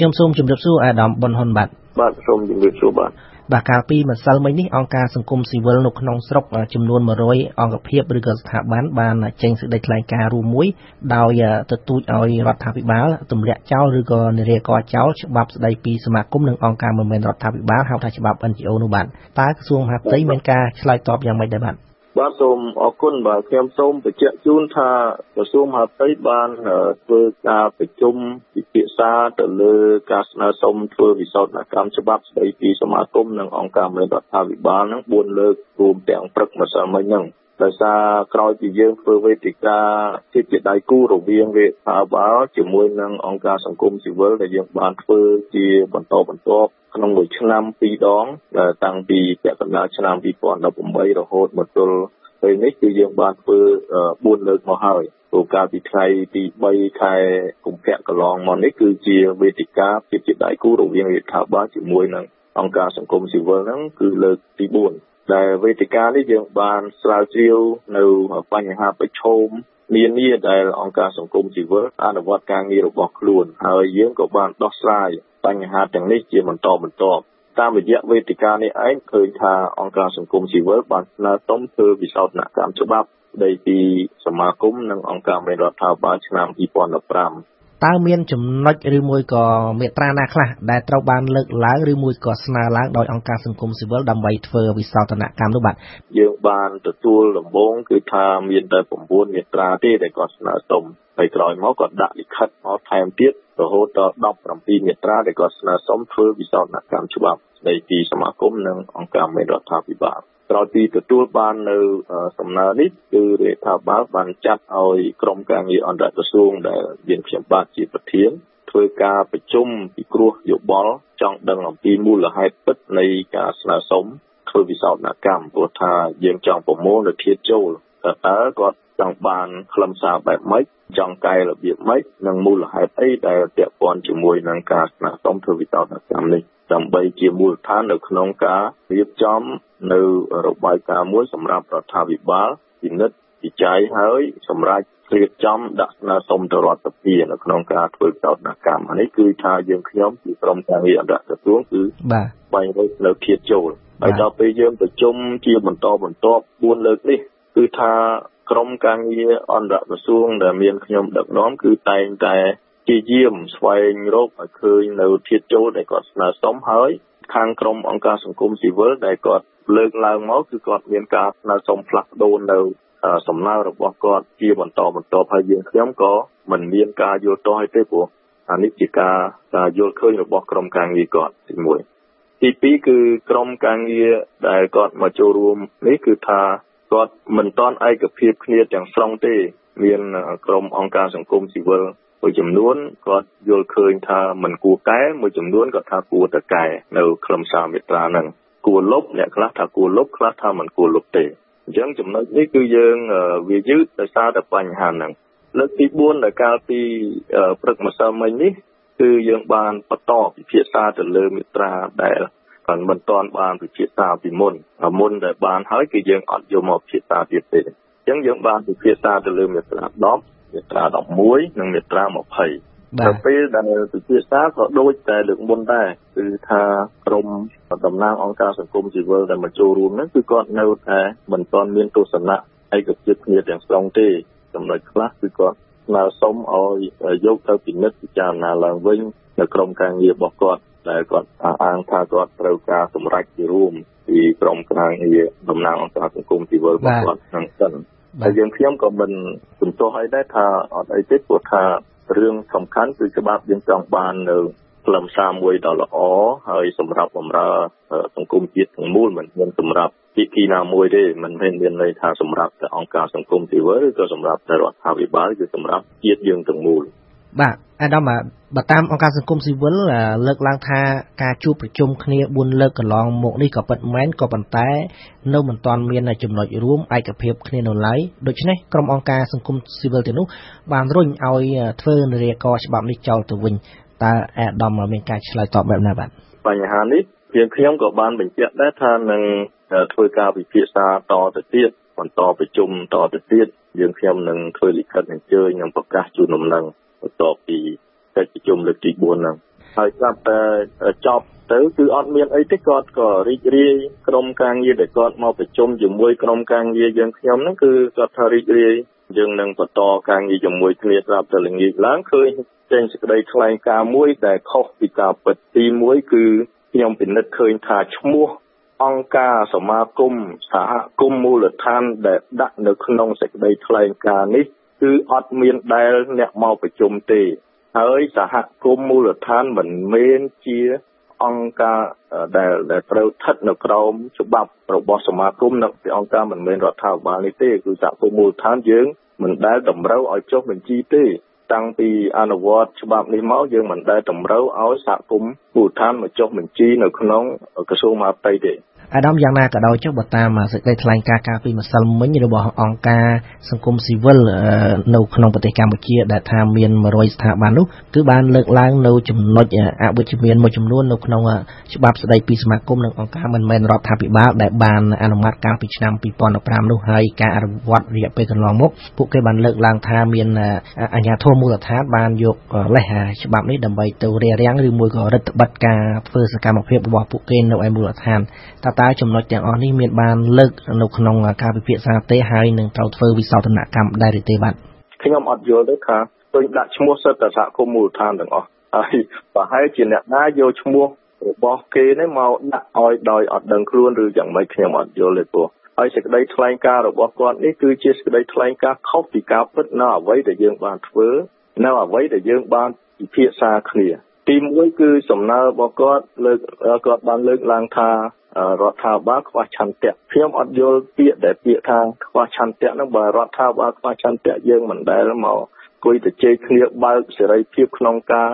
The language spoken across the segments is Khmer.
ខ្ញុំសូមជម្រាបសួរអាដាមប៊ុនហ៊ុនបាទបាទសូមជម្រាបសួរបាទបាទកាលពីម្សិលមិញនេះអង្គការសង្គមស៊ីវិលនៅក្នុងស្រុកចំនួន100អង្គភាពឬក៏ស្ថាប័នបានចេញសេចក្តីថ្លែងការណ៍រួមមួយដោយទទូចឲ្យរដ្ឋាភិបាលទម្លាក់ចោលឬក៏និរាករចោលច្បាប់ស្តីពីសមាគមនិងអង្គការមិនមែនរដ្ឋាភិបាលហៅថាច្បាប់ NGO នោះបាទតើក្រសួងមហាផ្ទៃមានការឆ្លើយតបយ៉ាងម៉េចដែរបាទ បាទសូមអរគុណបាទខ្ញុំសូមបញ្ជាក់ជូនថាក្រសួងមហាផ្ទៃបានធ្វើការប្រជុំពិភាក្សាទៅលើការស្នើសុំធ្វើវិសោធនកម្មច្បាប់ស្តីពីសមាគមនិងអង្គការមិនរដ្ឋាភិបាលនឹង4លើករួមទាំងព្រឹកម្សិលមិញហ្នឹង ដោយសារក្រោយពីយើងធ្វើវេទិកាជាជាដៃគូរវាងវេទាបាលជាមួយនឹងអង្គការសង្គមស៊ីវិលដែលយើងបានធ្វើជាបន្តបន្ទាប់ក្នុងមួយឆ្នាំពីរដងតាំងពីពាក់កណ្ដាលឆ្នាំ2018រហូតមកទល់ពេលនេះគឺយើងបានធ្វើ4លើកមកហើយព្រោះកាលពីថ្ងៃទី3ខែកុម្ភៈកន្លងមកនេះគឺជាវេទិកាជាជាដៃគូរវាងរដ្ឋាភិបាលជាមួយនឹងអង្គការសង្គមស៊ីវិលហ្នឹងគឺលើកទី4 ដែលវេទិកានេះយើងបានស្រាវជ្រាវនៅបញ្ហាប្រឈមនានាដែលអង្គការសង្គមស៊ីវិលអនុវត្តការងាររបស់ខ្លួនហើយយើងក៏បានដោះស្រាយបញ្ហាទាំងនេះជាបន្តបន្ទាប់តាមរយៈវេទិកានេះឯងឃើញថាអង្គការសង្គមស៊ីវិលបានស្នើសុំធ្វើវិសោធនកម្មច្បាប់ស្ដីពីសមាគមនិងអង្គការមេរដ្ឋាភិបាលឆ្នាំ2015 តើមានចំណុចឬមួយក៏មេត្រាណាខ្លះដែលត្រូវបានលើកឡើងឬមួយក៏ស្នើឡើងដោយអង្គការសង្គមស៊ីវិលដើម្បីធ្វើវិសោធនកម្មនោះបាទយើងបានទទួលដំបូងគឺថាមានតែ9មេត្រាទេដែលគាត់ស្នើសុំហើយក្រោយមកគាត់ដាក់លិខិតមកថែមទៀតរហូតដល់17មាត្រាដែលគាត់ស្នើសុំធ្វើវិសោធនកម្មច្បាប់ស្ដីពីសមាគមនិងអង្គការមេរដ្ឋាភិបាល ក្រោយពីទទួលបាននៅសំណើនេះគឺរដ្ឋាភិបាលបានចាត់ឲ្យក្រុមការងារអន្តរក្រសួងដែលមានខ្ញុំបាទជាប្រធានធ្វើការប្រជុំពិគ្រោះយោបល់ចង់ដឹងអំពីមូលហេតុពិតនៃការស្នើសុំធ្វើវិសោធនកម្មព្រោះថាយើងចង់ប្រមូលនៅធាតចូលតើតើគាត់ ចង់បានខ្លឹមសារបែបម៉េចចង់កែរបៀបម៉េចនិងមូលហេតុអីដែលពាក់ព័ន្ធជាមួយនឹងការស្នើសុំធ្វើវិសោធនកម្មនេះដើម្បីជាមូលដ្ឋាននៅក្នុងការរៀបចំនៅរបាយការណ៍មួយសម្រាប់រដ្ឋាភិបាលពិនិត្យវិច័យហើយសម្រាប់រៀបចំដាក់ស្នើសុំទៅរដ្ឋាភិបាលនៅក្នុងការធ្វើវិសោធនកម្មនេះគឺថាយើងខ្ញុំជាក្រុមការងារអន្តរក្រសួងគឺបាទបាញ់រត់នៅធៀបចូលហើយដល់ពេលយើងប្រជុំជាបន្តបន្ទាប់4លើកនេះគឺថា ក្រុមការងារអន្តរក្រសួងដែលមានខ្ញុំដឹកនាំគឺតែងតែជាយាមស្វែងរកឲ្យឃើញនៅធាតចូលដែលគាត់ស្នើសុំហើយខាងក្រមអង្គការសង្គមស៊ីវិលដែលគាត់លើកឡើងមកគឺគាត់មានការស្នើសុំផ្លាស់ប្ដូរនៅសំណើរបស់គាត់ជាបន្តបន្ទាប់ហើយយើងខ្ញុំក៏មិនមានការយល់ទាស់ឲ្យទេព្រោះអានេះជាការការយល់ឃើញរបស់ក្រុមការងារគាត់ទី1ទី2គឺក្រុមការងារដែលគាត់មកចូលរួមនេះគឺថា គាត់មិនទាន់ឯកភាពគ្នាទាំងស្រុងទេ មានក្រុមអង្គការសង្គមស៊ីវិលមួយចំនួនគាត់យល់ឃើញថាមិនគួរកែមួយចំនួនគាត់ថាគួរតែកែនៅខ្លឹមសារមេត្រាហ្នឹងគួរលុបអ្នកខ្លះថាគួរលុបខ្លះថាមិនគួរលុបទេអញ្ចឹងចំណុចនេះគឺយើងវាយឺតដោយសារតែបញ្ហាហ្នឹងលើកទី4ដែលកាលពីព្រឹកម្សិលមិញនេះគឺយើងបានបន្តពិភាក្សាទៅលើមេត្រាដែល គាត់មិនទាន់បានពិភាក្សាពីមុនមុនដែលបានហើយគឺយើងអត់យកមកពិភាក្សាទៀតទេអញ្ចឹងយើងបានពិភាក្សាទៅលើមេត្រា10មាត្រា11និងមាត្រា20ដល់ពេលដែលពិភាក្សាក៏ដូចតែលើកមុនដែរគឺថាក្រមតំណាងអង្គការសង្គមស៊ីវិលដែលមកចូលរួមហ្នឹងគឺគាត់នៅតែមិនទាន់មានទស្សនៈឯកភាពគ្នាទាំងស្រុងទេចំណុចខ្លះគឺគាត់ស្នើសុំឲ្យយកទៅពិនិត្យពិចារណាឡើងវិញនៅក្រមការងាររបស់គាត់ ដែលគាត់អាងថាគាត់ត្រូវការសម្រេចជារួមពីក្រមការងារតំណាងអង្គការសង្គមស៊ីវិលរបស់គាត់ហ្នឹងសិនហើយយើងខ្ញុំក៏មិនជំទាស់ឲ្យដែរថាអត់អីទេព្រោះថារឿងសំខាន់គឺច្បាប់យើងចង់បាននៅខ្លឹមសារមួយដ៏ល្អហើយសម្រាប់បម្រើសង្គមជាតិទាំងមូលមិនមែនសម្រាប់ភាគីណាមួយទេមិនមែនមានន័យថាសម្រាប់តែអង្គការសង្គមស៊ីវិលឬក៏សម្រាប់តែរដ្ឋាភិបាលគឺសម្រាប់ជាតិយើងទាំងមូល បាទអាដាមបើតាមអង្គការសង្គមស៊ីវិលលើកឡើងថាការជួបប្រជុំគ្នា4លើកកន្លងមកនេះក៏ពិតមែនក៏ប៉ុន្តែនៅមិនទាន់មានចំណុចរួមឯកភាពគ្នានៅឡើយដូច្នេះក្រុមអង្គការសង្គមស៊ីវិលទាំងនោះបានរុញឲ្យធ្វើនរាកច្បាប់នេះចោលទៅវិញតើអាដាមមានការឆ្លើយតបបែបណាបាទបញ្ហានេះយើងខ្ញុំក៏បានបញ្ជាក់ដែរថានឹងធ្វើការពិភាក្សាតទៅទៀតបន្តប្រជុំតទៅទៀតយើងខ្ញុំនឹងធ្វើលិខិតអញ្ជើញនិងប្រកាសជូនដំណឹង បន្ទាប់ពីកិច្ចប្រជុំលើកទី4ហ្នឹងហើយស្រាប់តែចប់ទៅគឺអត់មានអីទេគាត់ក៏រីករាយក្រុមការងារដែលគាត់មកប្រជុំជាមួយក្រុមការងារយើងខ្ញុំហ្នឹងគឺគាត់ថារីករាយយើងនឹងបន្តការងារជាមួយគ្នាស្រាប់តែល្ងាចឡើងឃើញចេញសេចក្តីថ្លែងការណ៍មួយដែលខុសពីការពិតទី1គឺខ្ញុំពិនិត្យឃើញថាឈ្មោះអង្គការសមាគមសហគមន៍មូលដ្ឋានដែលដាក់នៅក្នុងសេចក្តីថ្លែងការណ៍នេះ គឺអត់មានដែលអ្នកមកប្រជុំទេហើយសហគមន៍មូលដ្ឋានមិនមែនជាអង្គការដែលដែលត្រូវស្ថិតនៅក្រោមច្បាប់របស់សមាគមនិងអង្គការមិនមែនរដ្ឋាភិបាលនេះទេគឺសហគមន៍មូលដ្ឋានយើងមិនដែលតម្រូវឲ្យចុះបញ្ជីទេតាំងពីអនុវត្តច្បាប់នេះមកយើងមិនដែលតម្រូវឲ្យសហគមន៍មូលដ្ឋានមកចុះបញ្ជីនៅក្នុងក្រសួងមហាផ្ទៃទេ អាដាមយ៉ាងណាក៏ដោយចុះបើតាមសេចក្តីថ្លែងការណ៍កាលពីម្សិលមិញរបស់អង្គការសង្គមស៊ីវិលនៅក្នុងប្រទេសកម្ពុជាដែលថាមាន100ស្ថាប័ននោះគឺបានលើកឡើងនៅចំណុចអវិជ្ជមានមួយចំនួននៅក្នុងច្បាប់ស្តីពីសមាគមនិងអង្គការមិនមែនរដ្ឋាភិបាលដែលបានអនុម័តកាលពីឆ្នាំ2015នោះហើយការអនុវត្តរយៈពេលកន្លងមកពួកគេបានលើកឡើងថាមានអាជ្ញាធរមូលដ្ឋានបានយកលេសច្បាប់នេះដើម្បីទៅរារាំងឬមួយក៏រដ្ឋបတ်ការធ្វើសកម្មភាពរបស់ពួកគេនៅឯមូលដ្ឋានតតើចំណុចទាំងអស់នេះមានបានលើកនៅក្នុងការពិភាក្សាទេហើយនឹងត្រូវធ្វើវិសោធនកម្មដែរឬទេបាទខ្ញុំអត់យល់ទេថាឃើញដាក់ឈ្មោះសិទ្ធិសហគមន៍មូលដ្ឋានទាំងអស់ហើយប្រហែលជាអ្នកណាយកឈ្មោះរបស់គេនេះមកដាក់ឲ្យដោយអត់ដឹងខ្លួនឬយ៉ាងម៉េចខ្ញុំអត់យល់ទេព្រោះហើយសេចក្តីថ្លែងការណ៍របស់គាត់នេះគឺជាសេចក្តីថ្លែងការណ៍ខុសពីការពិតនៅអ្វីដែលយើងបានធ្វើនៅអ្វីដែលយើងបានពិភាក្សាគ្នា ទី1គឺសំណើរបស់គាត់លើកគាត់បានលើកឡើងថារដ្ឋាភិបាលខ្វះឆន្ទៈខ្ញុំអត់យល់ពាក្យដែលពាក្យថាខ្វះឆន្ទៈហ្នឹងបើរដ្ឋាភិបាលខ្វះឆន្ទៈយើងមិនដែលមកគួយទៅជែកគ្នាបើកសេរីភាពក្នុងការ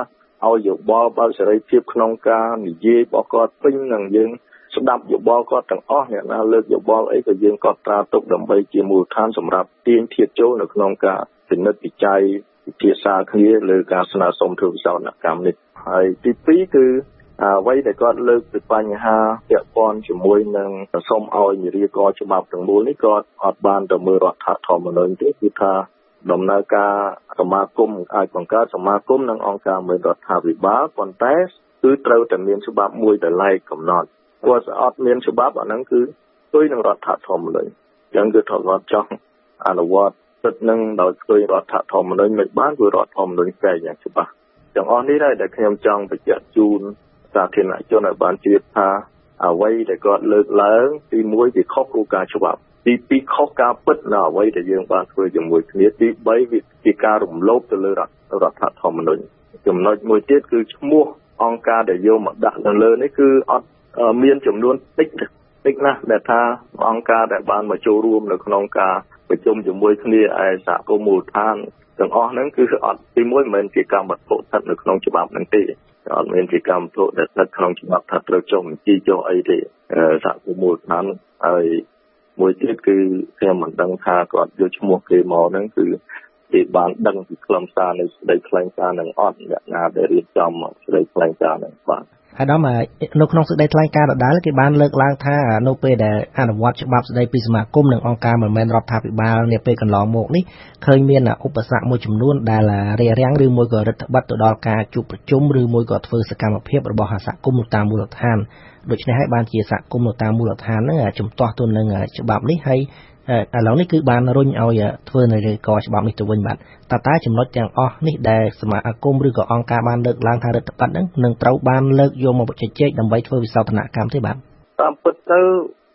ឲ្យយោបល់បើកសេរីភាពក្នុងការនិយាយរបស់គាត់ពេញនឹងយើងស្ដាប់យោបល់គាត់ទាំងអស់អ្នកណាលើកយោបល់អីក៏យើងក៏ត្រាទុកដើម្បីជាមូលដ្ឋានសម្រាប់ទាញធាតចូលនៅក្នុងការពិនិត្យវិច័យ ពិភាក្សាគ្នាលើការស្នើសុំធ្វើវិសោធនកម្មនេះហើយទី2គឺអ្វីដែលគាត់លើកពីបញ្ហាពាក់ព័ន្ធជាមួយនឹងសូមឲ្យនិយាករច្បាប់ទាំងមូលនេះគាត់អត់បានទៅមើលរដ្ឋធម្មនុញ្ញទេគឺថាដំណើរការសមាគមអាចបង្កើតសមាគមនិងអង្គការមួយរដ្ឋាភិបាលប៉ុន្តែគឺត្រូវតែមានច្បាប់មួយដែលឡែកកំណត់គាត់ស្អត់មានច្បាប់អាហ្នឹងគឺស្ទុយនឹងរដ្ឋធម្មនុញ្ញអញ្ចឹងគឺថាគាត់ចង់អនុវត្ត សិទ្ធិនឹងដោយស្ទុយរដ្ឋធម្មនុញ្ញមិនបានគឺរដ្ឋធម្មនុញ្ញស្គាល់យ៉ាងច្បាស់ទាំងអស់នេះដែរដែលខ្ញុំចង់បញ្ជាក់ជូនសាធារណជនឲ្យបានជឿថាអ្វីដែលគាត់លើកឡើង ទី1វាខុសគោលការណ៍ច្បាប់ទី2ខុសការពិតនៅអ្វីដែលយើងបានធ្វើជាមួយគ្នាទី3វាជាការរំលោភទៅលើរដ្ឋធម្មនុញ្ញចំណុចមួយទៀតគឺឈ្មោះអង្គការដែលយកមកដាក់នៅលើនេះគឺអត់មានចំនួនតិចតិចណាស់ដែលថាអង្គការដែលបានមកចូលរួមនៅក្នុងការ ប្រជុំជាមួយគ្នាឯសហគមន៍មូលដ្ឋានទាំងអស់ហ្នឹងគឺអត់ទីមួយមិនមែនជាកម្មវត្ថុស្ថិតនៅក្នុងច្បាប់ហ្នឹងទេអត់មានជាកម្មវត្ថុដែលស្ថិតក្នុងច្បាប់ថាត្រូវចុះបញ្ជីចុះអីទេសហគមន៍មូលដ្ឋានហើយមួយទៀតគឺខ្ញុំមិនដឹងថាគាត់យកឈ្មោះគេមកហ្នឹងគឺគេបានដឹងពីខ្លឹមសារនៃសេចក្តីថ្លែងការណ៍នឹងអត់អ្នកណាដែលរៀបចំសេចក្តីថ្លែងការណ៍នឹងបាទ អាដាមនៅក្នុងសេចក្តីថ្លែងការណ៍ដដែលគេបានលើកឡើងថានៅពេលដែលអនុវត្តច្បាប់ស្តីពីសមាគមនិងអង្គការមិនមែនរដ្ឋាភិបាលនាពេលកន្លងមកនេះឃើញមានឧបសគ្គមួយចំនួនដែលរារាំងឬមួយក៏រដ្ឋបတ်ទៅដល់ការជួបប្រជុំឬមួយក៏ធ្វើសកម្មភាពរបស់សហគមន៍នៅតាមមូលដ្ឋានដូច្នេះហើយបានជាសហគមន៍នៅតាមមូលដ្ឋានហ្នឹងជំទាស់ទៅនឹងច្បាប់នេះហើយ ឥឡូវនេះគឺបានរុញឲ្យធ្វើនៅលើកច្បាប់នេះទៅវិញបាទតើតើចំណុចទាំងអស់នេះដែលសមាគមឬក៏អង្គការបានលើកឡើងថារដ្ឋបတ်ហ្នឹងនឹងត្រូវបានលើកយកមកជជែកដើម្បីធ្វើវិសោធនកម្មទេបាទតាមពិតទៅ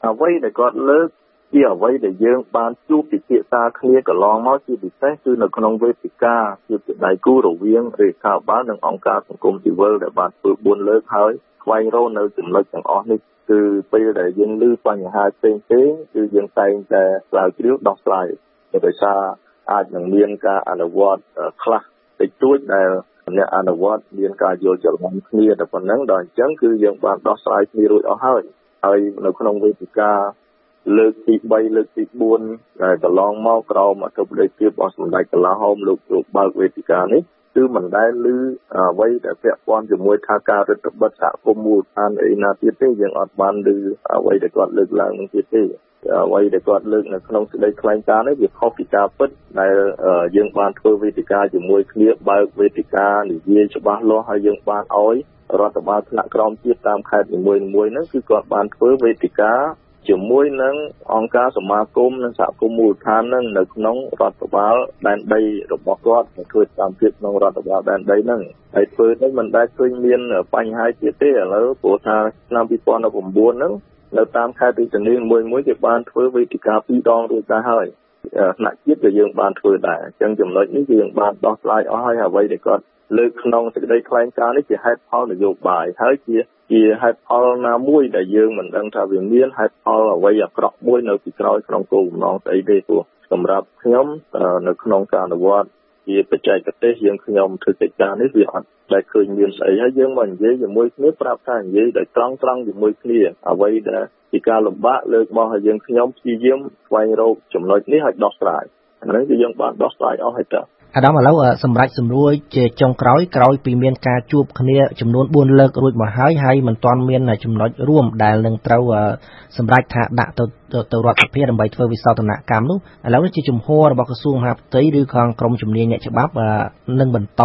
អ្វីដែលគាត់លើកជាអ្វីដែលយើងបានជួបពិភាក្សាគ្នាកន្លងមកជាពិសេសគឺនៅក្នុងវេទិកាជាដៃគូរវាងរដ្ឋាភិបាលនិងអង្គការសង្គមស៊ីវិលដែលបានធ្វើ4លើកហើយស្វែងរកនៅចំណុចទាំងអស់នេះគឺពេលដែលយើងឮបញ្ហាផ្សេងផ្សេងគឺយើងតែងតែស្រាវជ្រាវដោះស្រាយដោយសារអាចនឹងមានការអនុវត្តខ្លះតិចតួចដែលអ្នកអនុវត្តមានការយល់ច្រឡំគ្នាតែប៉ុណ្ណឹងដល់អញ្ចឹងគឺយើងបានដោះស្រាយគ្នារួចអស់ហើយហើយនៅក្នុងវេទិកាលើកទី3លើកទី4ដែលកន្លងមកក្រោមអធិបតីភាពរបស់សម្ដេចកលាហោមលោកលោកបើកវេទិកានេះ គឺមិនដែលឮអ្វីដែលពាក់ព័ន្ធជាមួយថាការរដ្ឋបិទសហគមន៍មូលដ្ឋានអីណាទៀតទេយើងអត់បានឮអ្វីដែលគាត់លើកឡើងនោះទៀតទេអ្វីដែលគាត់លើកនៅក្នុងសេចក្តីថ្លែងការណ៍នេះវាខុសពីការពិតដែលយើងបានធ្វើវេទិកាជាមួយគ្នាបើកវេទិកានិយាយច្បាស់លាស់ហើយយើងបានឲ្យរដ្ឋបាលថ្នាក់ក្រោមជាតិតាមខេត្តនីមួយៗហ្នឹងគឺគាត់បានធ្វើវេទិកា ជាមួយនឹងអង្គការសមាគមនិងសហគមន៍មូលដ្ឋាននឹងនៅក្នុងរដ្ឋបាលដែនដីរបស់គាត់ធ្វើតាមភាពក្នុងរដ្ឋបាលដែនដីហ្នឹងហើយធ្វើទៅមិនដែលឃើញមានបញ្ហាទៀតទេឥឡូវព្រោះថាឆ្នាំ2019ហ្នឹងនៅតាមខេត្តរាជធានីមួយមួយគេបានធ្វើវេទិកាពីរដងរួចដែរហើយថ្នាក់ជាតិក៏យើងបានធ្វើដែរអញ្ចឹងចំណុចនេះយើងបានដោះស្រាយអស់ហើយអ្វីដែលគាត់លើកក្នុងសេចក្តីថ្លែងការណ៍នេះជាហេតុផលនយោបាយហើយជា ជាហេតុផលណាមួយដែលយើងមិនដឹងថាវាមានហេតុផលអ្វីអាក្រក់មួយនៅពីក្រោយក្នុងគោលបំណងស្អីទេព្រោះសម្រាប់ខ្ញុំនៅក្នុងការអនុវត្តជាបច្ចេកទេសយើងខ្ញុំធ្វើកិច្ចការនេះវាអត់ដែលឃើញមានស្អីហើយយើងមកនិយាយជាមួយគ្នាប្រាប់ថានិយាយដោយត្រង់ត្រង់ជាមួយគ្នាអ្វីដែលជាការលំបាកលើកមកឲ្យយើងខ្ញុំព្យាយាមស្វែងរកចំណុចនេះឲ្យដោះស្រាយអានេះគឺយើងបានដោះស្រាយអស់ហើយតើ អាដាមឥឡូវសម្រាប់សម្រួលជាចុងក្រោយក្រោយពីមានការជួបគ្នាចំនួន4លើករួចមកហើយហើយមិនទាន់មានចំណុចរួមដែលនឹងត្រូវសម្រាប់ថាដាក់ទៅទៅរដ្ឋសភាដើម្បីធ្វើវិសោធនកម្មនោះឥឡូវនេះជាជំហររបស់ក្រសួងមហាផ្ទៃឬខាងក្រមជំនាញអ្នកច្បាប់នឹងបន្ត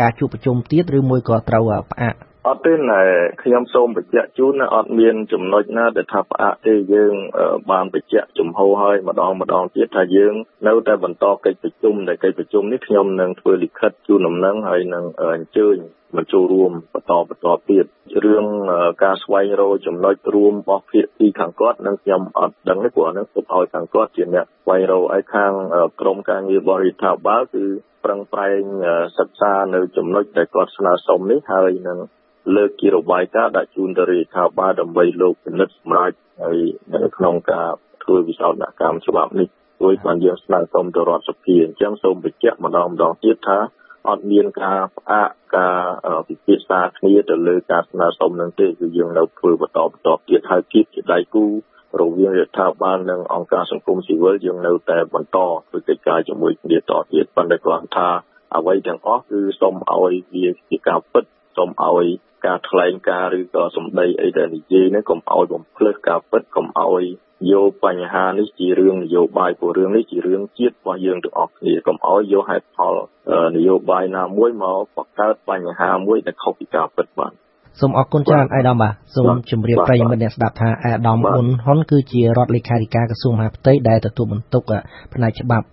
ការជួបប្រជុំទៀតឬមួយក៏ត្រូវផ្អាក អត់ទេណែខ្ញុំសូមបញ្ជាក់ជូនណាអត់មានចំណុចណាដែលថាផ្អាកទេយើង បានបញ្ជាក់ជំហរឲ្យម្ដងម្ដងទៀតថាយើង នៅតែបន្តកិច្ចប្រជុំដែលកិច្ចប្រជុំនេះខ្ញុំនឹងធ្វើលិខិតជូនដំណឹងហើយនឹងអញ្ជើញមកចូលរួមបន្តបន្តទៀតរឿងការស្វែងរកចំណុចរួមរបស់ភាគីខាងគាត់នឹងខ្ញុំអត់ដឹងទេព្រោះហ្នឹងទុកឲ្យខាងគាត់ជាអ្នកស្វែងរកឲ្យខាងក្រមការងារបរិយាបាលគឺប្រឹងប្រែងសិក្សានៅចំណុចដែលគាត់ស្នើសុំនេះហើយនឹង លើកជារបាយការណ៍ដាក់ជូនទៅរាជរដ្ឋាភិបាលដើម្បីលោកពិនិត្យសម្រាប់ហើយនៅក្នុងការធ្វើវិសោធនកម្មច្បាប់នេះដោយបានយើងស្នើសុំទៅរដ្ឋសភាអញ្ចឹងសូមបញ្ជាក់ម្ដងម្ដងទៀតថាអត់មានការផ្អាកការពិភាក្សាគ្នាទៅលើការស្នើសុំនឹងទេគឺយើងនៅធ្វើបន្តបន្តទៀតហើយគៀបជាដៃគូរវាងរដ្ឋាភិបាលនិងអង្គការសង្គមស៊ីវិលយើងនៅតែបន្តធ្វើកិច្ចការជាមួយគ្នាតទៀតប៉ុន្តែគ្រាន់ថាអ្វីទាំងអស់គឺសូមឲ្យវាជាការពិតសូមឲ្យ ការថ្លែងការណ៍ឬក៏សម្ដីអីដែលនិយាយនេះកុំឲ្យបំភ្លឺការពិតកុំឲ្យយកបញ្ហានេះជារឿងនយោបាយព្រោះរឿងនេះជារឿងជាតិរបស់យើងទាំងអស់គ្នាកុំឲ្យយកហេតុផលនយោបាយណាមួយមកបង្កើតបញ្ហាមួយដែលខុសពីការពិតបាទសូមអរគុណច្រើនអាយដាមបាទសូមជម្រាបប្រិយមិត្តអ្នកស្ដាប់ថាអាយដាមអ៊ុនហ៊ុនគឺជារដ្ឋលេខាធិការក្រសួងមហាផ្ទៃដែលទទួលបន្ទុកផ្នែកច្បាប់